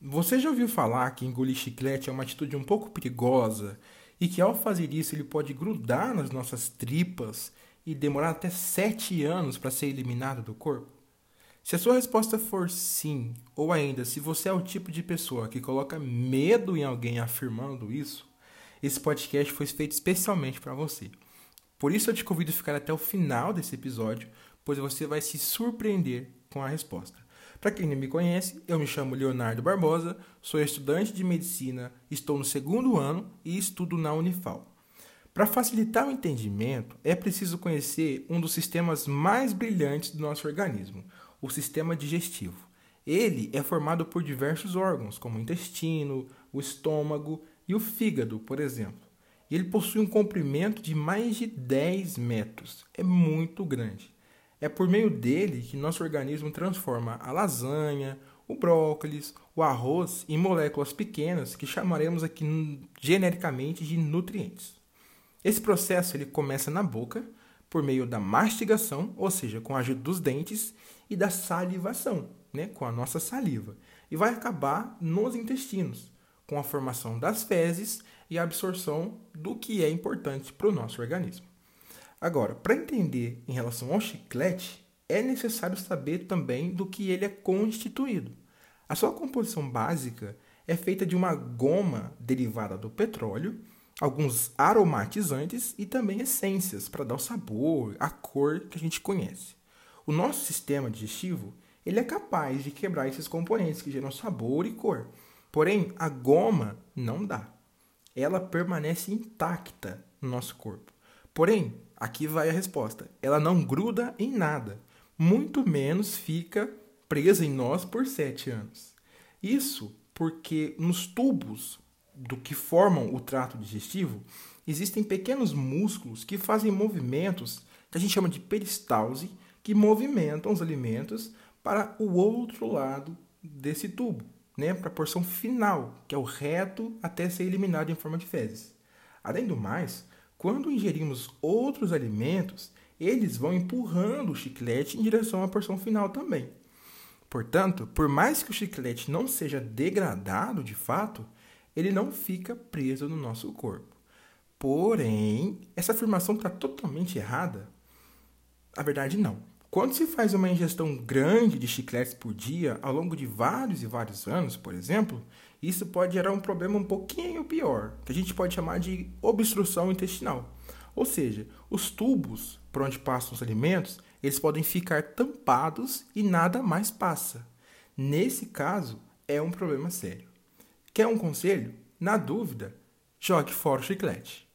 Você já ouviu falar que engolir chiclete é uma atitude um pouco perigosa e que ao fazer isso ele pode grudar nas nossas tripas e demorar até sete anos para ser eliminado do corpo? Se a sua resposta for sim, ou ainda se você é o tipo de pessoa que coloca medo em alguém afirmando isso, esse podcast foi feito especialmente para você. Por isso eu te convido a ficar até o final desse episódio, pois você vai se surpreender com a resposta. Para quem não me conhece, eu me chamo Leonardo Barbosa, sou estudante de medicina, estou no segundo ano e estudo na Unifal. Para facilitar o entendimento, é preciso conhecer um dos sistemas mais brilhantes do nosso organismo, o sistema digestivo. Ele é formado por diversos órgãos, como o intestino, o estômago e o fígado, por exemplo. E ele possui um comprimento de mais de 10 metros. É muito grande. É por meio dele que nosso organismo transforma a lasanha, o brócolis, o arroz em moléculas pequenas que chamaremos aqui genericamente de nutrientes. Esse processo ele começa na boca por meio da mastigação, ou seja, com a ajuda dos dentes, e da salivação, né, com a nossa saliva, e vai acabar nos intestinos, com a formação das fezes e a absorção do que é importante para o nosso organismo. Agora, para entender em relação ao chiclete, é necessário saber também do que ele é constituído. A sua composição básica é feita de uma goma derivada do petróleo, alguns aromatizantes e também essências para dar o sabor, a cor que a gente conhece. O nosso sistema digestivo ele é capaz de quebrar esses componentes que geram sabor e cor. Porém, a goma não dá. Ela permanece intacta no nosso corpo. Porém, aqui vai a resposta. Ela não gruda em nada, muito menos fica presa em nós por sete anos. Isso porque nos tubos do que formam o trato digestivo existem pequenos músculos que fazem movimentos que a gente chama de peristalse, que movimentam os alimentos para o outro lado desse tubo, né, para a porção final, que é o reto até ser eliminado em forma de fezes. Além do mais, quando ingerimos outros alimentos, eles vão empurrando o chiclete em direção à porção final também. Portanto, por mais que o chiclete não seja degradado de fato, ele não fica preso no nosso corpo. Porém, essa afirmação está totalmente errada? A verdade, não. Quando se faz uma ingestão grande de chicletes por dia, ao longo de vários e vários anos, por exemplo, isso pode gerar um problema um pouquinho pior, que a gente pode chamar de obstrução intestinal. Ou seja, os tubos por onde passam os alimentos, eles podem ficar tampados e nada mais passa. Nesse caso, é um problema sério. Quer um conselho? Na dúvida, jogue fora o chiclete.